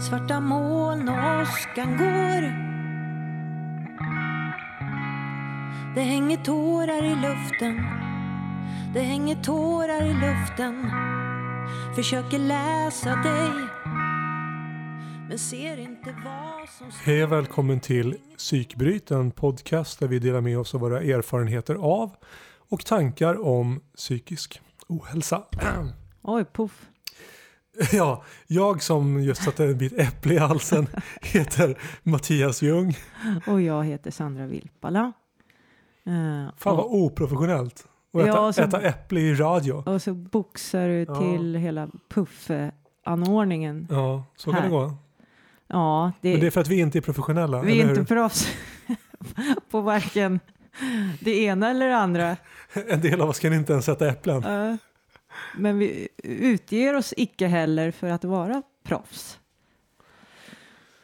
Svarta moln och åskan går Det hänger tårar i luften Det hänger tårar i luften Försöker läsa dig Men ser inte vad som Hej och välkommen till Psykbryt, en podcast där vi delar med oss av våra erfarenheter av och tankar om psykisk ohälsa. Oj, puff. Ja, jag som just satte en bit äpple i halsen heter Mattias Ljung. Och jag heter Sandra Vilpala. Uh, Fan vad oprofessionellt. Äta, ja, så, äta äpple i radio. Och så boxar du ja. till hela puffanordningen. Ja, så kan det gå. Ja, det, Men det är för att vi inte är professionella. Vi är inte proffs på varken det ena eller det andra. En del av oss kan inte ens äta äpplen. Uh, men vi utger oss icke heller för att vara proffs.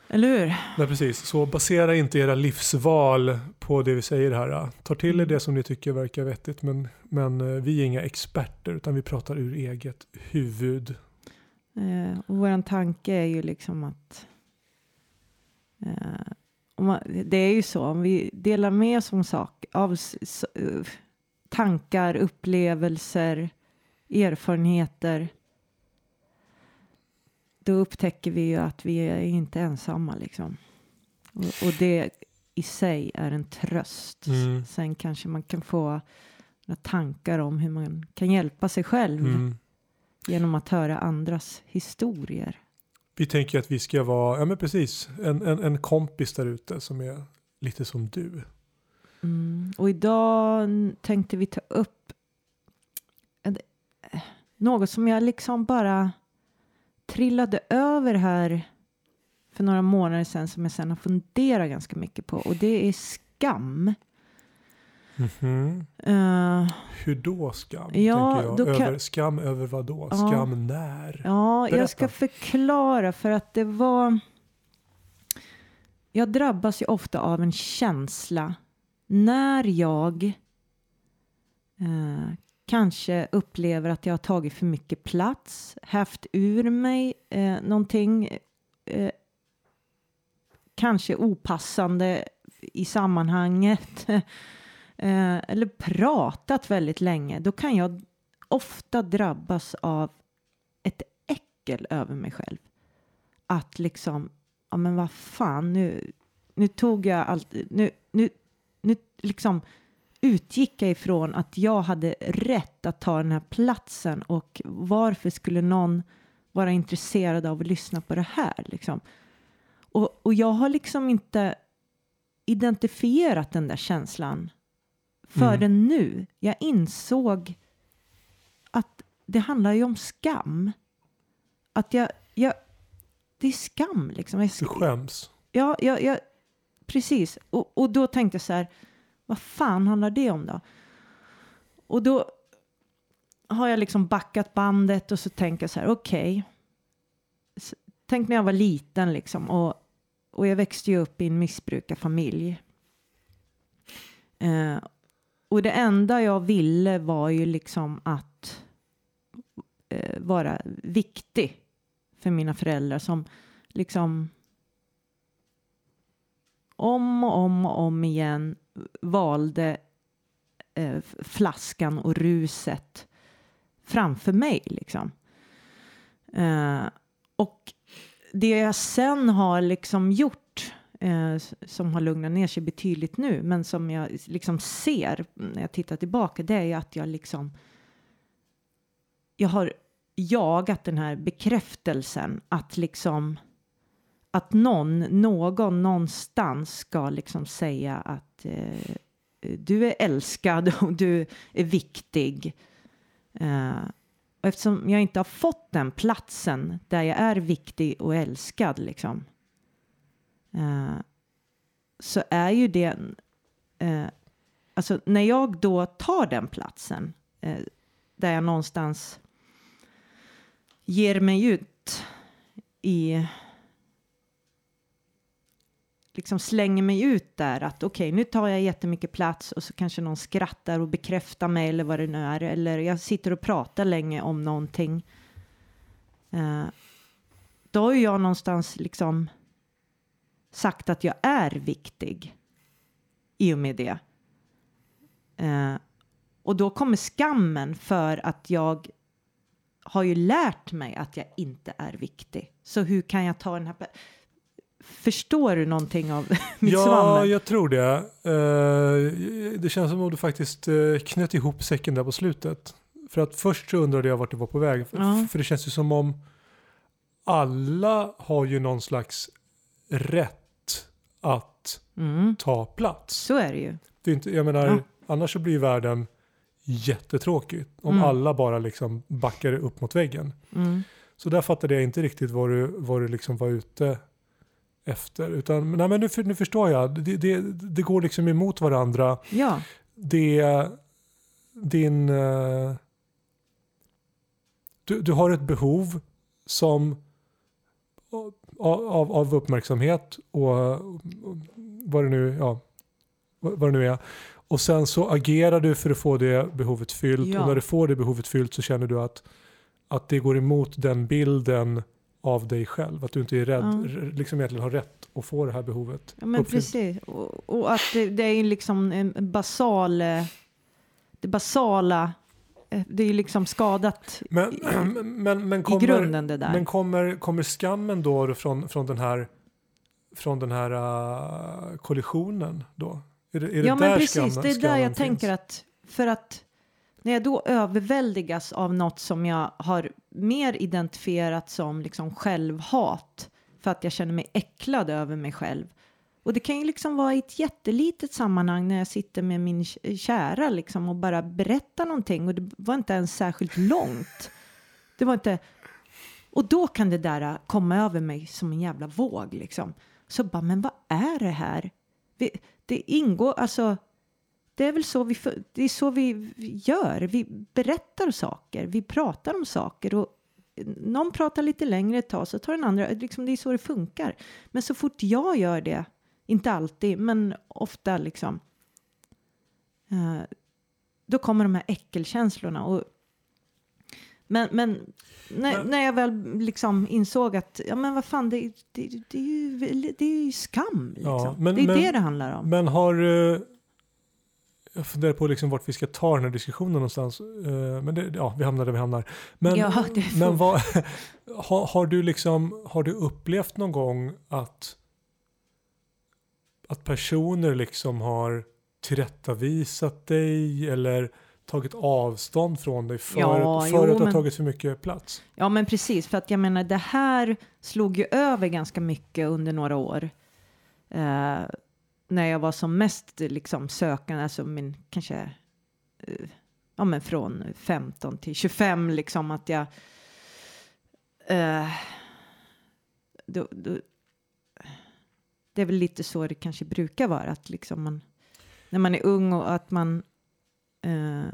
Eller hur? Nej, precis. Så basera inte era livsval på det vi säger här. Ta till er mm. det som ni tycker verkar vettigt. Men, men eh, vi är inga experter utan vi pratar ur eget huvud. Eh, och vår tanke är ju liksom att eh, man, det är ju så, om vi delar med oss om saker, av s, tankar, upplevelser, erfarenheter då upptäcker vi ju att vi är inte ensamma liksom. Och, och det i sig är en tröst. Mm. Sen kanske man kan få tankar om hur man kan hjälpa sig själv mm. genom att höra andras historier. Vi tänker att vi ska vara, ja men precis, en, en, en kompis där ute som är lite som du. Mm. Och idag tänkte vi ta upp något som jag liksom bara trillade över här för några månader sedan som jag sedan har funderat ganska mycket på och det är skam. Mm -hmm. uh, Hur då skam? Ja, jag. Över, kan... Skam över vad då? Ja, skam när? Ja, Berätta. jag ska förklara för att det var... Jag drabbas ju ofta av en känsla när jag uh, kanske upplever att jag har tagit för mycket plats, haft ur mig eh, någonting, eh, kanske opassande i sammanhanget, eh, eller pratat väldigt länge, då kan jag ofta drabbas av ett äckel över mig själv. Att liksom, ja men vad fan, nu, nu tog jag allt, nu, nu, nu liksom utgick jag ifrån att jag hade rätt att ta den här platsen och varför skulle någon vara intresserad av att lyssna på det här liksom? Och, och jag har liksom inte identifierat den där känslan förrän mm. nu. Jag insåg att det handlar ju om skam. Att jag, jag det är skam liksom. Jag, du skäms? Ja, jag, jag, precis. Och, och då tänkte jag så här, vad fan handlar det om då? Och då har jag liksom backat bandet och så tänker jag så här, okej. Okay. Tänk när jag var liten liksom och, och jag växte ju upp i en missbrukarfamilj. Eh, och det enda jag ville var ju liksom att eh, vara viktig för mina föräldrar som liksom om och om och om igen valde eh, flaskan och ruset framför mig. Liksom. Eh, och det jag sen har liksom gjort eh, som har lugnat ner sig betydligt nu, men som jag liksom ser när jag tittar tillbaka, det är ju att jag liksom jag har jagat den här bekräftelsen att liksom att någon, någon någonstans ska liksom säga att eh, du är älskad och du är viktig. Eh, och eftersom jag inte har fått den platsen där jag är viktig och älskad liksom. Eh, så är ju det, eh, alltså när jag då tar den platsen eh, där jag någonstans ger mig ut i liksom slänger mig ut där att okej, okay, nu tar jag jättemycket plats och så kanske någon skrattar och bekräftar mig eller vad det nu är. Eller jag sitter och pratar länge om någonting. Uh, då har ju jag någonstans liksom sagt att jag är viktig i och med det. Uh, och då kommer skammen för att jag har ju lärt mig att jag inte är viktig. Så hur kan jag ta den här... Förstår du någonting av mitt ja, svammel? Ja, jag tror det. Uh, det känns som om du faktiskt uh, knöt ihop säcken där på slutet. För att först så undrade jag vart du var på väg. Ja. För det känns ju som om alla har ju någon slags rätt att Mm. ta plats. Så är det ju. Det är inte, jag menar, Ja. annars så blir världen jättetråkig om Mm. alla bara liksom backar upp mot väggen. Mm. Så där fattade jag inte riktigt vad du, vad du liksom var ute efter. Utan, nej, men nu, nu förstår jag, det, det, det går liksom emot varandra. Ja, Det, din, eh, du, du har ett behov som av, av, uppmärksamhet och, vad det nu, ja, vad vad det nu är. Och sen så agerar du för att få det behovet fyllt Ja. och när du får det behovet fyllt så känner du att, att det går emot den bilden av dig själv. Att du inte är rädd, Ja. liksom egentligen har rätt att få det här behovet ja men uppfyllt. precis. Och, och att det, det är liksom en basal... eh, Det basala, eh, det är ju liksom skadat Men, i, men, men i kommer, grunden det där. Men kommer, kommer skammen då från, från den här, från den här uh, kollisionen då? Är det, är det ja, där men precis. skammen, det är där jag finns? tänker att för att när jag då överväldigas av något som jag har mer identifierat som liksom självhat för att jag känner mig äcklad över mig själv. Och det kan ju liksom vara i ett jättelitet sammanhang när jag sitter med min kära liksom och bara berättar någonting och det var inte ens särskilt långt. Det var inte... Och då kan det där komma över mig som en jävla våg liksom. Så bara, men vad är det här? Det ingår, alltså, det är väl så vi, det är så vi gör. Vi berättar saker, vi pratar om saker och någon pratar lite längre ett tag så tar den andra, liksom det är så det funkar. Men så fort jag gör det, inte alltid, men ofta liksom, eh, då kommer de här äckelkänslorna. Och, men men, när, när jag väl liksom insåg att, ja men vad fan, det, det, det, är, ju, det är ju skam. Liksom. Ja, men- det är men- det det handlar om. Men har... jag funderar på liksom vart vi ska ta den här diskussionen någonstans. Eh, men det, ja, vi hamnar där vi hamnar. Men, Ja, men vad, har, har du liksom, har du upplevt någon gång att, att personer liksom har tillrättavisat dig eller tagit avstånd från dig för, Ja, att, jo, för att du har men- tagit för mycket plats? Ja men precis, för att jag menar det här slog ju över ganska mycket under några år. Eh, när jag var som mest liksom sökande, alltså min kanske, eh, ja men från 15 till 25 liksom att jag, eh, då, då, det är väl lite så det kanske brukar vara, att liksom man, när man är ung och att man, eh,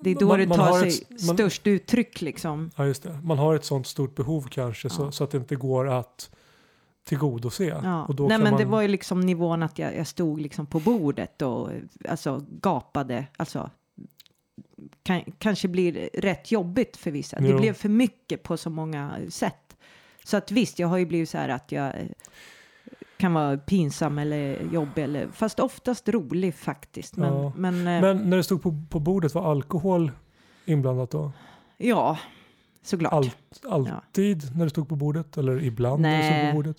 det är då Man- det tar sig ett- man- störst uttryck liksom. Ja, just det. Man har ett sånt stort behov kanske så, Ja. så att det inte går att tillgodose. Ja. Och då Nej men man, det var ju liksom nivån att jag, jag stod liksom på bordet och alltså gapade, alltså kan, kanske blir rätt jobbigt för vissa. Det Jo. blev för mycket på så många sätt. Så att visst, jag har ju blivit så här att jag eh, kan vara pinsam eller jobbig eller fast oftast rolig faktiskt. Men, Ja. men, eh, Men när det stod på, på bordet var alkohol inblandat då? ja, såklart. Allt, alltid när det stod på bordet eller ibland när det stod Nej. på bordet?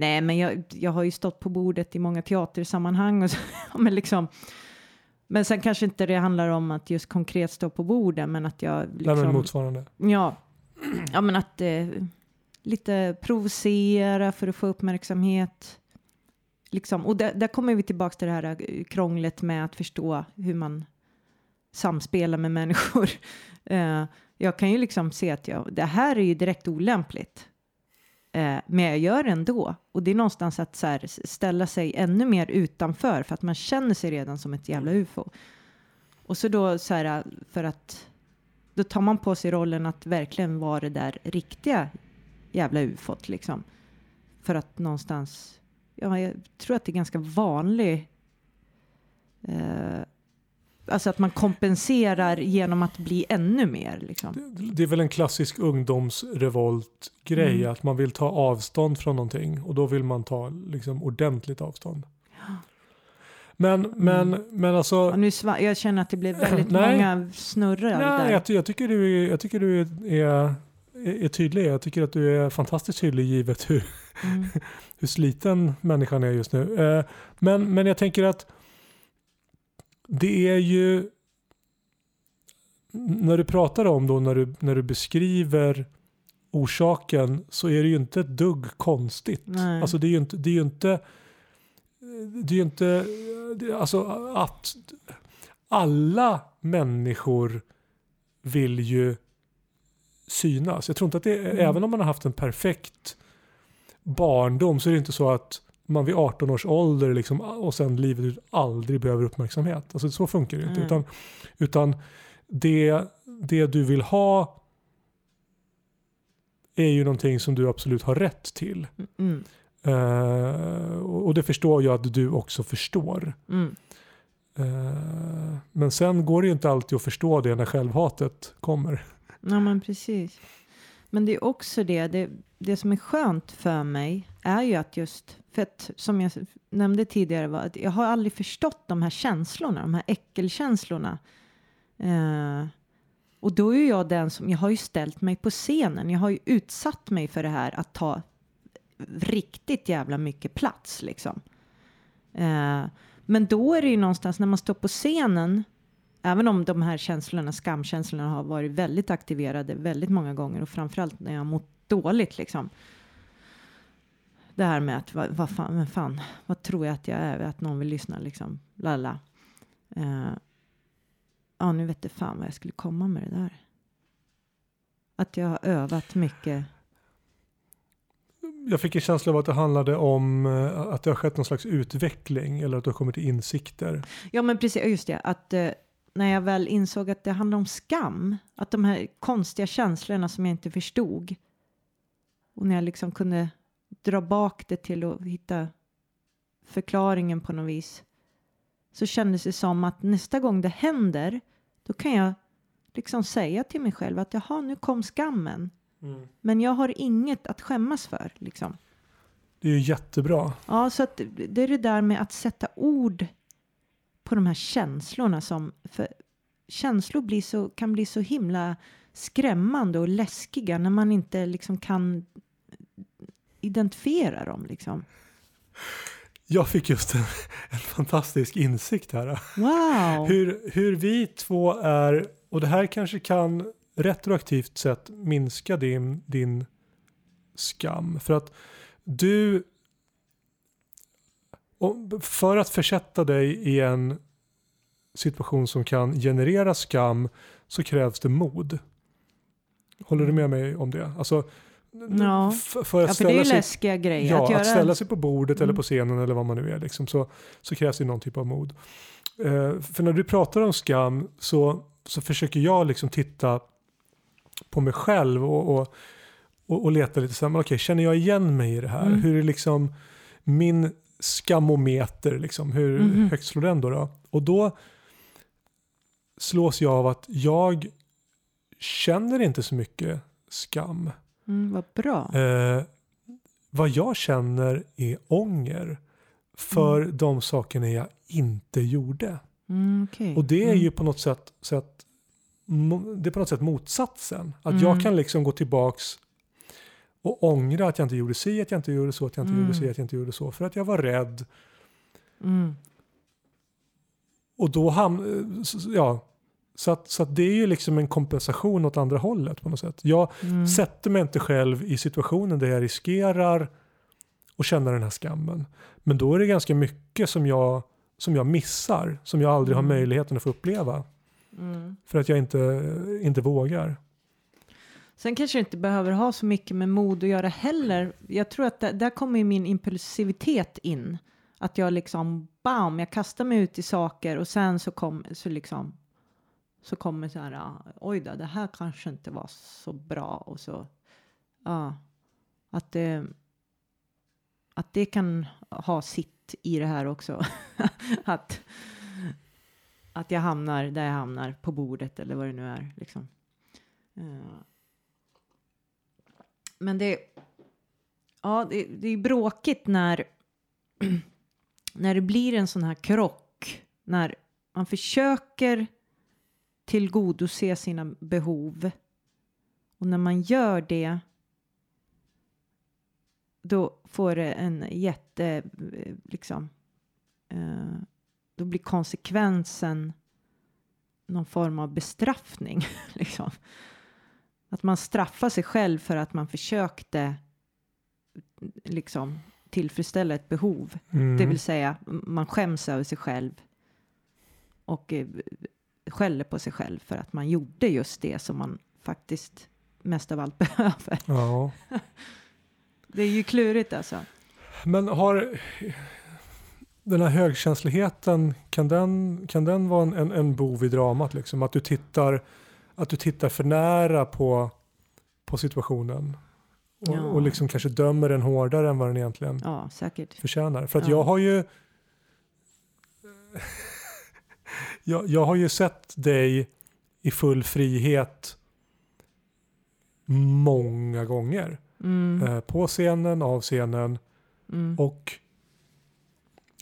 Nej, men jag, jag har ju stått på bordet i många teatersammanhang och så, men liksom. Men sen kanske inte det handlar om att just konkret stå på bordet, men att jag Nej men liksom, motsvarande. ja, ja, men att eh, lite provocera för att få uppmärksamhet. Liksom, och där, där kommer vi tillbaka till det här eh, krånglet med att förstå hur man samspelar med människor. Eh, jag kan ju liksom se att jag, det här är ju direkt olämpligt. Eh, men jag gör det ändå. Och det är någonstans att så här, ställa sig ännu mer utanför för att man känner sig redan som ett jävla ufo. Och så då så här för att då tar man på sig rollen att verkligen vara det där riktiga jävla ufot liksom. För att någonstans, ja, jag tror att det är ganska vanlig eh, alltså att man kompenserar genom att bli ännu mer. Liksom. Det, det är väl en klassisk ungdomsrevolt-grej, Mm. att man vill ta avstånd från någonting och då vill man ta liksom, ordentligt avstånd. Men, men, men alltså, Och nu jag känner att det blev väldigt Nej. många snurror nej, där. jag, jag tycker du, är, jag tycker du är, är, är tydlig. Jag tycker att du är fantastiskt tydlig givet hur, Mm. hur sliten människan är just nu. Eh, Men, men jag tänker att det är ju när du pratar om då när du, när du beskriver orsaken så är det ju inte ett dugg konstigt. Nej. Alltså det är ju inte, det är ju inte, det är ju inte, alltså att alla människor vill ju synas. Jag tror inte att det, Mm. även om man har haft en perfekt barndom så är det inte så att man vid 18 års ålder liksom, och sen livet ut aldrig behöver uppmärksamhet. Alltså så funkar det inte. Mm. Utan, utan det, det du vill ha är ju någonting som du absolut har rätt till. Mm. Eh, och det förstår jag att du också förstår. Mm. Eh, men sen går det ju inte alltid att förstå det när självhatet kommer. Ja men precis. Men det är också det, det, det som är skönt för mig är ju att just, för att som jag nämnde tidigare var att jag har aldrig förstått de här känslorna, de här äckelkänslorna. Eh, och då är ju jag den som, jag har ju ställt mig på scenen, jag har ju utsatt mig för det här att ta riktigt jävla mycket plats liksom. Eh, men då är det ju någonstans när man står på scenen Även om de här känslorna, skamkänslorna har varit väldigt aktiverade väldigt många gånger och framförallt när jag har mått dåligt liksom. Det här med att vad, vad fan, men fan, vad tror jag att jag är, att någon vill lyssna liksom, lalla. Eh, ja, nu vet jag fan vad jag skulle komma med det där. Att jag har övat mycket. Jag fick en känsla av att det handlade om eh, att det har skett någon slags utveckling eller att du har kommit till insikter. Ja, men precis, just det, att eh, när jag väl insåg att det handlar om skam, att de här konstiga känslorna som jag inte förstod och när jag liksom kunde dra bak det till att hitta förklaringen på något vis så kändes det som att nästa gång det händer då kan jag liksom säga till mig själv att jaha, nu kom skammen. Men jag har inget att skämmas för liksom. Det är ju jättebra. Ja, så att det är det där med att sätta ord på de här känslorna som för känslor blir så, kan bli så himla skrämmande och läskiga när man inte liksom kan identifiera dem liksom. Jag fick just en, en fantastisk insikt här. Wow! Hur, hur vi två är, och det här kanske kan retroaktivt sett minska din, din skam. För att du, för att försätta dig i en situation som kan generera skam så krävs det mod. Håller du med mig om det? Alltså, Ja. för att Ja, för det är ställa ju sig läskiga grejer Ja, att göra. att ställa sig på bordet eller Mm. på scenen eller vad man nu är liksom, så, så krävs det någon typ av mod. Eh, för när du pratar om skam så, så försöker jag liksom titta på mig själv och, och, och, och leta lite så här, men okej, känner jag igen mig i det här? Mm. Hur är liksom min skamometer, liksom, hur Mhm. högt slår den då, då? Och då slås jag av att jag känner inte så mycket skam. Mm, vad bra. Eh, vad jag känner är ånger för de sakerna jag inte gjorde. Mm, okej. Och det är Mm. ju på något sätt, mo- det är på något sätt motsatsen. Att Mm. jag kan liksom gå tillbaks och ångra att jag inte gjorde si, att jag inte gjorde så, att jag inte Mm. gjorde si, att jag inte gjorde så. För att jag var rädd. Mm. Och då ham- s- ja, så att, så att det är ju liksom en kompensation åt andra hållet på något sätt. Jag Mm. sätter mig inte själv i situationen där jag riskerar att känna den här skammen. Men då är det ganska mycket som jag, som jag missar, som jag aldrig Mm. har möjligheten att få uppleva. Mm. För att jag inte, inte vågar. Sen kanske det inte behöver ha så mycket med mod att göra heller. Jag tror att där, där kommer min impulsivitet in. Att jag liksom, bam, jag kastar mig ut i saker och sen så, kom, så liksom så kommer så här, ah, oj då, det här kanske inte var så bra och så, ja, att det, att det kan ha sitt i det här också. att, att jag hamnar där jag hamnar på bordet eller vad det nu är. Liksom. Eh. Men det, ja, det, det är bråkigt när, när det blir en sån här krock. När man försöker tillgodose sina behov och när man gör det då får det en jätte, eh, liksom, eh, då blir konsekvensen någon form av bestraffning. liksom. Att man straffar sig själv för att man försökte liksom tillfredsställa ett behov. Mm. Det vill säga man skäms över sig själv och eh, skäller på sig själv för att man gjorde just det som man faktiskt mest av allt behöver. Ja. Det är ju klurigt alltså. Men har den här högkänsligheten, kan den, kan den vara en, en, en bov i dramat? Liksom? Att, du tittar, att du tittar för nära på, på situationen och, Ja. och liksom kanske dömer den hårdare än vad den egentligen Ja, säkert. förtjänar. För att Ja. jag har ju jag, jag har ju sett dig i full frihet många gånger. Mm, Eh, på scenen, av scenen mm, och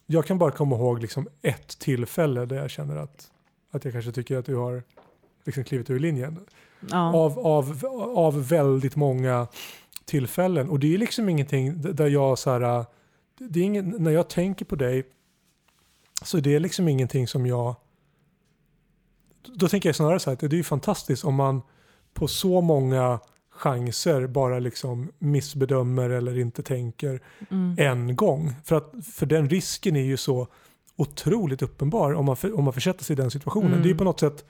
jag kan bara komma ihåg liksom ett tillfälle där jag känner att, att jag kanske tycker att du har liksom klivit ur linjen. ja, Av, av, av väldigt många tillfällen. Och det är liksom ingenting där jag så här, det är ingen, när jag tänker på dig så det är liksom ingenting som jag då tänker jag snarare så här att det är ju fantastiskt om man på så många chanser bara liksom missbedömer eller inte tänker mm, en gång. För, att, för den risken är ju så otroligt uppenbar om man, för, om man försätter sig i den situationen. Mm. Det är ju på något sätt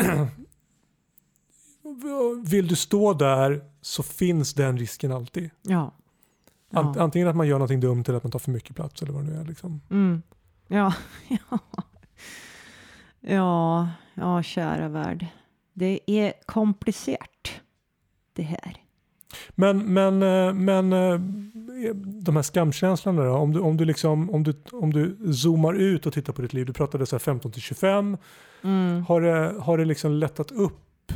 Vill du stå där så finns den risken alltid. ja. Ja. Antingen att man gör någonting dumt eller att man tar för mycket plats eller vad det nu är. Liksom. Mm. Ja, ja. Ja, ja, kära värld. Det är komplicerat det här. Men, men, eh, men eh, de här skamkänslorna då? Om du, om, du liksom, om, du, om du zoomar ut och tittar på ditt liv. Du pratade så här 15 till 25. Mm. Har det, har det liksom lättat upp?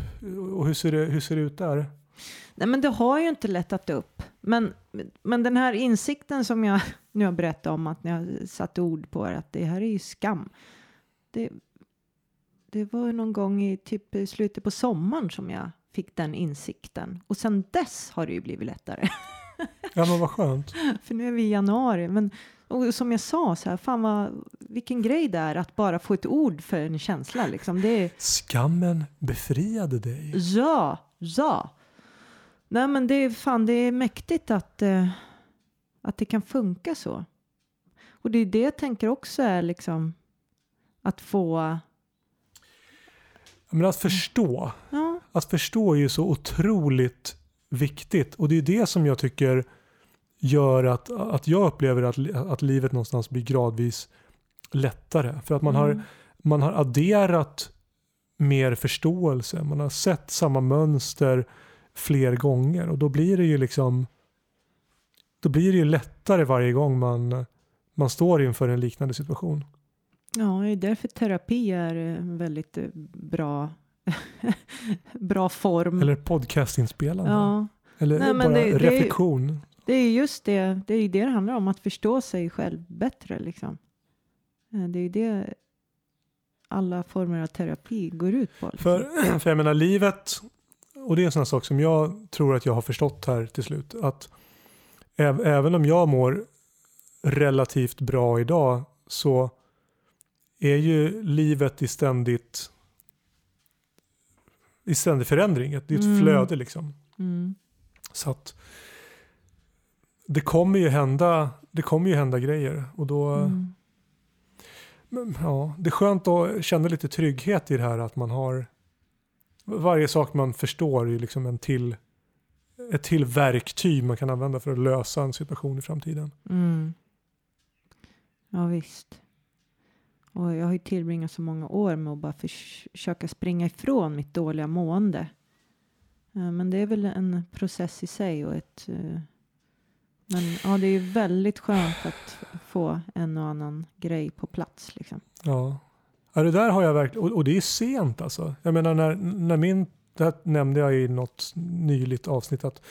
Och hur ser det, hur ser det ut där? Nej, men det har ju inte lättat upp. Men, men den här insikten som jag nu har berättat om, att när jag satte ord på att det här är ju skam. Det, det var någon gång i typ i slutet på sommaren som jag fick den insikten. Och sen dess har det ju blivit lättare. Ja men vad skönt. För nu är vi i januari. Men och som jag sa, så här, fan vad, vilken grej det är att bara få ett ord för en känsla. Liksom. Det är, Skammen befriade dig. Ja, ja. Nej men det är fan det är mäktigt att, eh, att det kan funka så. Och det är det jag tänker också är liksom att få, Men att förstå. ja, Att förstå är ju så otroligt viktigt. Och det är det som jag tycker gör att, att jag upplever att, att livet någonstans blir gradvis lättare. För att man, har, Mm. man har adderat mer förståelse. Man har sett samma mönster fler gånger. Och då blir det ju liksom då blir det ju lättare varje gång man, man står inför en liknande situation. Ja, det är därför terapi är en väldigt eh, bra, bra form. Eller podcastinspelande. ja, Eller Nej, bara det- det är reflektion. det är just det, det är det det handlar om, att förstå sig själv bättre liksom. Eh, Det är det alla former av terapi går ut på. Liksom. För, för jag menar livet, och det är en sån sak som jag tror att jag har förstått här till slut. Att äv, även om jag mår relativt bra idag så är ju livet i ständigt i ständig förändring. Det är ett Mm. flöde liksom. Mm. Så att det kommer ju hända, det kommer ju hända grejer. Och då, Mm. men, ja, det är skönt att känna lite trygghet i det här att man har varje sak man förstår är liksom en till, ett till verktyg man kan använda för att lösa en situation i framtiden. Mm. Ja visst. Och jag har ju tillbringat så många år med att bara försöka springa ifrån mitt dåliga mående. Eh, men det är väl en process i sig och ett eh, men ja, det är ju väldigt skönt att få en och annan grej på plats liksom. Ja. Ja, det där har jag verkligen, och, och det är sent alltså. Jag menar när, när min, det här nämnde jag i något nyligt avsnitt att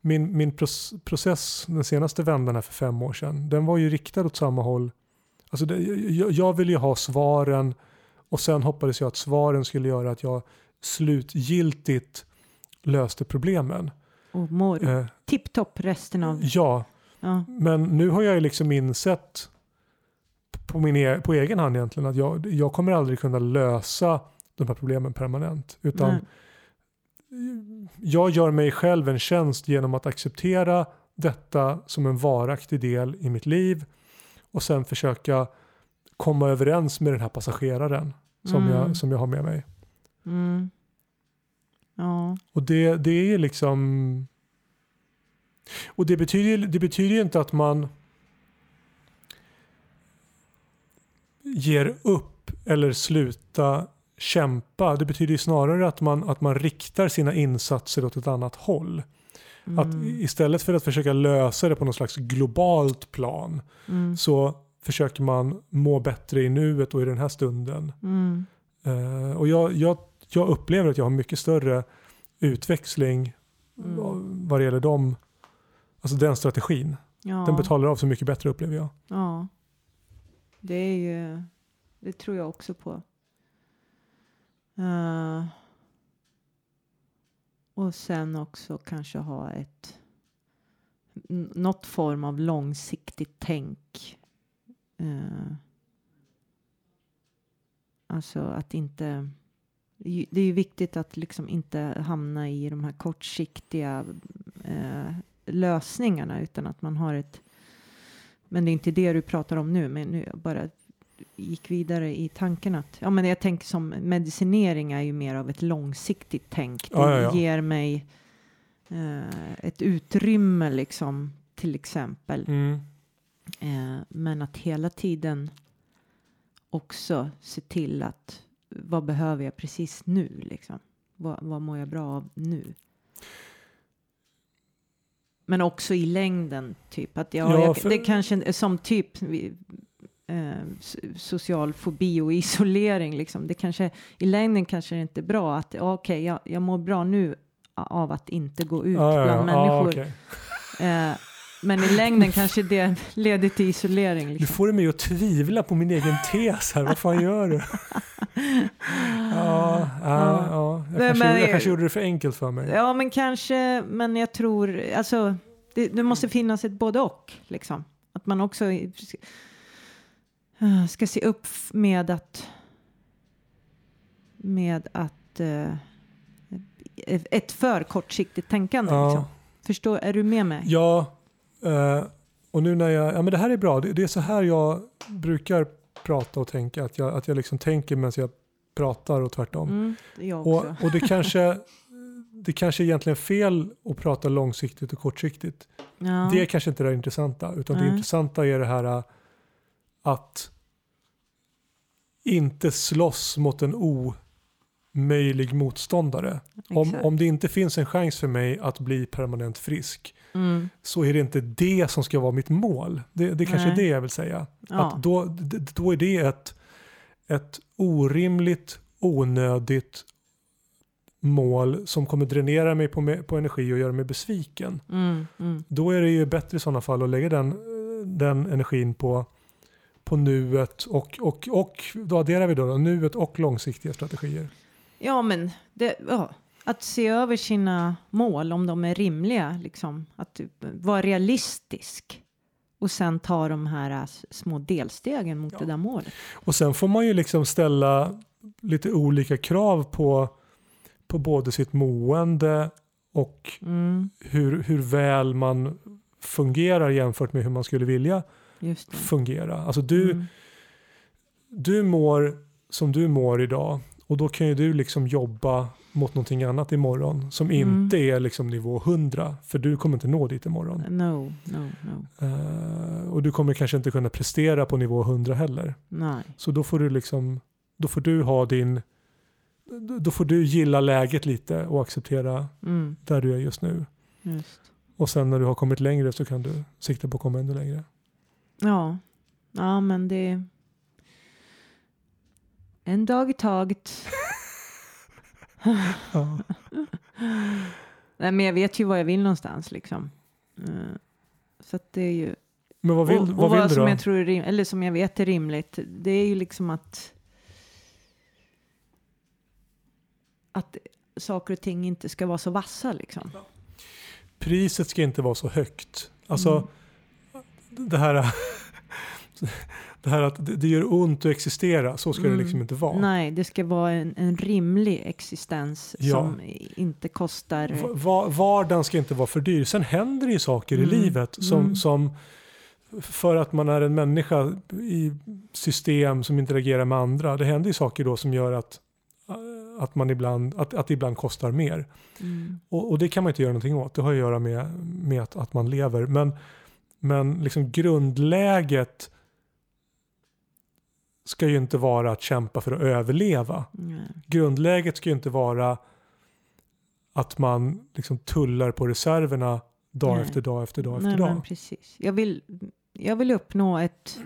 min, min process, den senaste vändan här för fem år sedan, den var ju riktad åt samma håll. Alltså det, jag, jag ville ju ha svaren och sen hoppades jag att svaren skulle göra att jag slutgiltigt löste problemen. Och mår eh, tipptopp resten av... Ja, ja, men nu har jag ju liksom insett på, min e på egen hand egentligen att jag, jag kommer aldrig kunna lösa de här problemen permanent. Utan Nej. jag gör mig själv en tjänst genom att acceptera detta som en varaktig del i mitt liv och sen försöka komma överens med den här passageraren som, mm. jag, som jag har med mig. Mm. Ja. Och det, det är liksom... Och det betyder, det betyder inte att man ger upp eller sluta kämpa. Det betyder snarare att man, att man riktar sina insatser åt ett annat håll. Mm. Att istället för att försöka lösa det på något slags globalt plan mm. så försöker man må bättre i nuet och i den här stunden. Mm. Uh, och jag, jag, jag upplever att jag har mycket större utväxling mm. vad det gäller dem. Alltså den strategin. Ja. Den betalar av så mycket bättre upplever jag. Ja. Det är ju, det tror jag också på. Uh, och sen också kanske ha ett något form av långsiktigt tänk. Eh, alltså att inte det är ju viktigt att liksom inte hamna i de här kortsiktiga eh, lösningarna utan att man har ett men det är inte det du pratar om nu, men nu bara gick vidare i tanken att ja, men jag tänker som medicinering är ju mer av ett långsiktigt tänk. Det ja, ja, ja. ger mig eh, ett utrymme liksom till exempel. Mm. Eh, men att hela tiden också se till att vad behöver jag precis nu liksom? Vad, vad mår jag bra av nu? Men också i längden, typ. Att ja, ja för... det kanske som typ eh, social fobi och isolering, liksom. Det kanske i längden kanske är inte bra att okej, okay, jag, jag mår bra nu av att inte gå ut ah, bland ja, människor. Ah, okay. eh, men i längden kanske det leder till isolering. Liksom. Du får mig att tvivla på min egen tes här. Vad fan gör du? ja, ja, ja. Jag, kanske, men, jag kanske gjorde det för enkelt för mig. Ja, men kanske. Men jag tror, alltså, det, det måste finnas ett både och. Liksom. Att man också ska se upp med att med att uh, ett för kortsiktigt tänkande. Ja. Liksom. Förstår, är du med mig? Ja, Uh, och nu när jag, ja men det här är bra, det, det, är så här jag brukar prata och tänka, att jag, att jag liksom tänker medan jag pratar och tvärtom. Mm, jag och, och det kanske det kanske är egentligen fel att prata långsiktigt och kortsiktigt. Ja. Det är kanske inte det intressanta, utan mm. det intressanta är det här äh, att inte slåss mot en omöjlig motståndare. Om, om det inte finns en chans för mig att bli permanent frisk mm. så är det inte det som ska vara mitt mål. Det, det kanske är det jag vill säga. Ja. Att då, då är det ett, ett orimligt, onödigt mål som kommer dränera mig på, på energi och göra mig besviken. Mm, mm. Då är det ju bättre i sådana fall att lägga den, den energin på, på nuet och, och, och då adderar vi då, då nuet och långsiktiga strategier. Ja, men det, ja, att se över sina mål, om de är rimliga, liksom. att vara realistisk och sen ta de här äh, små delstegen mot ja. det där målet. Och sen får man ju liksom ställa lite olika krav på, på både sitt mående och mm. hur, hur väl man fungerar jämfört med hur man skulle vilja fungera. Alltså du, mm. du mår som du mår idag och då kan ju du liksom jobba mot någonting annat imorgon som mm. inte är liksom nivå 100 för du kommer inte nå dit imorgon. No, no, no. Uh, och du kommer kanske inte kunna prestera på nivå 100 heller. Nej. Så då får du liksom, då får du ha din, då får du gilla läget lite och acceptera mm. där du är just nu. Just. Och sen när du har kommit längre så kan du sikta på att komma ännu längre. Ja, ja men det En dag i taget. Ja. Nej, men jag vet ju var jag vill någonstans liksom. Eh, så att det är ju... Men vad vill, och, vad och vill vad du som då? jag tror är rim, eller som jag vet är rimligt, det är ju liksom att att saker och ting inte ska vara så vassa liksom. Priset ska inte vara så högt. Alltså Mm. Det här det här att det, det gör ont att existera, så ska det Mm. liksom inte vara. Nej, det ska vara en, en rimlig existens Ja. som inte kostar... Va- va- Vardagen ska inte vara för dyr. Sen händer det ju saker Mm. i livet som, Mm. som för att man är en människa i system som interagerar med andra. Det händer ju saker då som gör att, att, man ibland, att, att det ibland kostar mer. Mm. Och, och det kan man inte göra någonting åt. Det har att göra med, med att, att man lever. Men, men liksom grundläget ska ju inte vara att kämpa för att överleva. Nej. Grundläget ska ju inte vara att man liksom tullar på reserverna dag Nej. efter dag efter dag efter Nej, dag. men precis. Jag vill, jag vill uppnå ett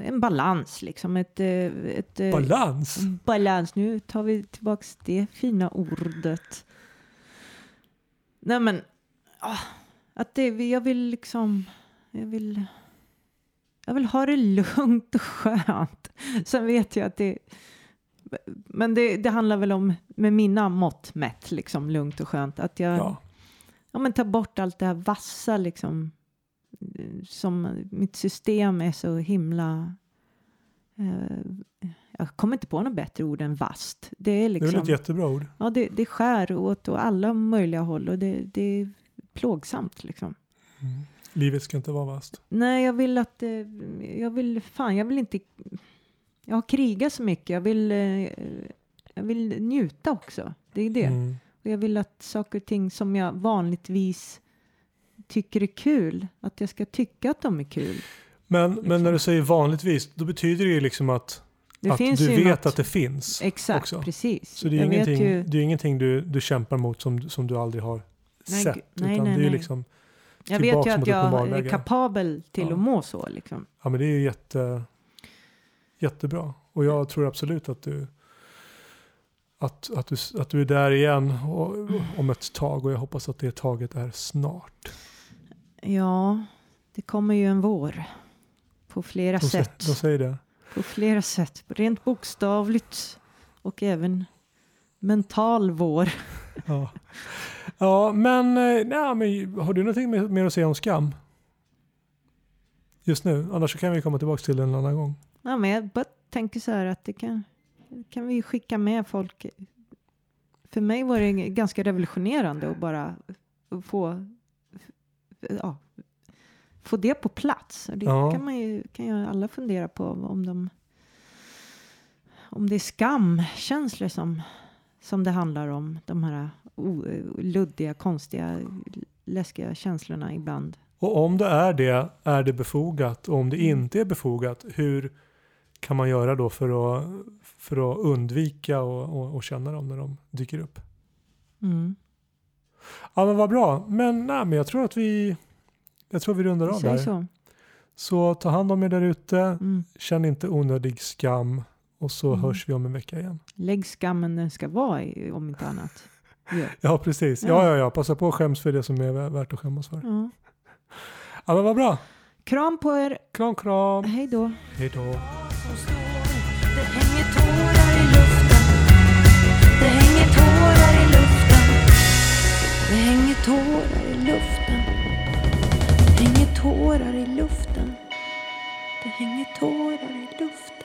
en balans liksom. Ett, eh, ett, eh, Balans! balans. Nu tar vi tillbaks det fina ordet. Nej men, ah, att det, jag vill liksom, jag vill, jag vill ha det lugnt och skönt. Sen vet jag att det, men det, det handlar väl om, med mina mått mätt, liksom lugnt och skönt, att jag Ja. ja, men ta bort allt det här vassa liksom. Som mitt system är så himla... Eh, jag kommer inte på något bättre ord än vast. Det är Det är liksom... väl ett jättebra ord. ja, det, det skär åt och alla möjliga håll och det, det plågsamt liksom. Mm. Livet ska inte vara vast. Nej, jag vill att... Eh, jag vill... Fan, jag vill inte... Jag har krigat så mycket. Jag vill... Eh, jag vill njuta också. Det är det. Mm. Och jag vill att saker och ting som jag vanligtvis tycker är kul, att jag ska tycka att de är kul. Men, Liksom. men när du säger vanligtvis, då betyder det ju liksom att, Det att du vet något, att det finns. Exakt, också. precis. Så det är jag ingenting, ju, det är ingenting du, du kämpar mot som, som du aldrig har Nej, gud, nej, utan nej, det är liksom, jag vet ju att jag är kapabel till Ja. att må så. Liksom. ja men det är jätte, jättebra. Och jag tror absolut att du, att, att du, att du är där igen och, om ett tag och jag hoppas att det taget är snart. Ja, det kommer ju en vår. På flera De, sä- sätt. de säger det. På flera sätt. Rent bokstavligt och även mental vår. Ja, ja men, eh, nej, men har du någonting mer, att säga om skam? Just nu, annars kan vi komma tillbaka till det en annan gång. Ja, men jag bara tänker så här att det kan, kan vi skicka med folk. För mig var det ganska revolutionerande att bara få, ja, få det på plats. Och Det Ja. kan man ju, kan ju alla fundera på om de om det är skamkänslor som, som det handlar om. De här luddiga, konstiga, läskiga känslorna ibland. Och om det är det, är det befogat? Och om det Mm. inte är befogat, hur kan man göra då för att, för att undvika och, och, och känna dem när de dyker upp? Mm. Ja men vad bra. Men, nej, men jag tror att vi jag tror vi rundar av där. så. Så ta hand om er där ute. Mm. Känn inte onödig skam. Och så Mm. hörs vi om en vecka igen. Lägg skammen den ska vara om inte annat. Ja. Ja precis. Ja Ja. ja. Passa på och skäms för det som är vä- värt att skämmas för. Ja. Ja men vad bra. Kram på er. Kram kram. Hej då. Hej då. Det hänger tårar i luften Det hänger tårar i luften Det hänger tårar i luften Det hänger tårar i luften Det hänger tårar i luften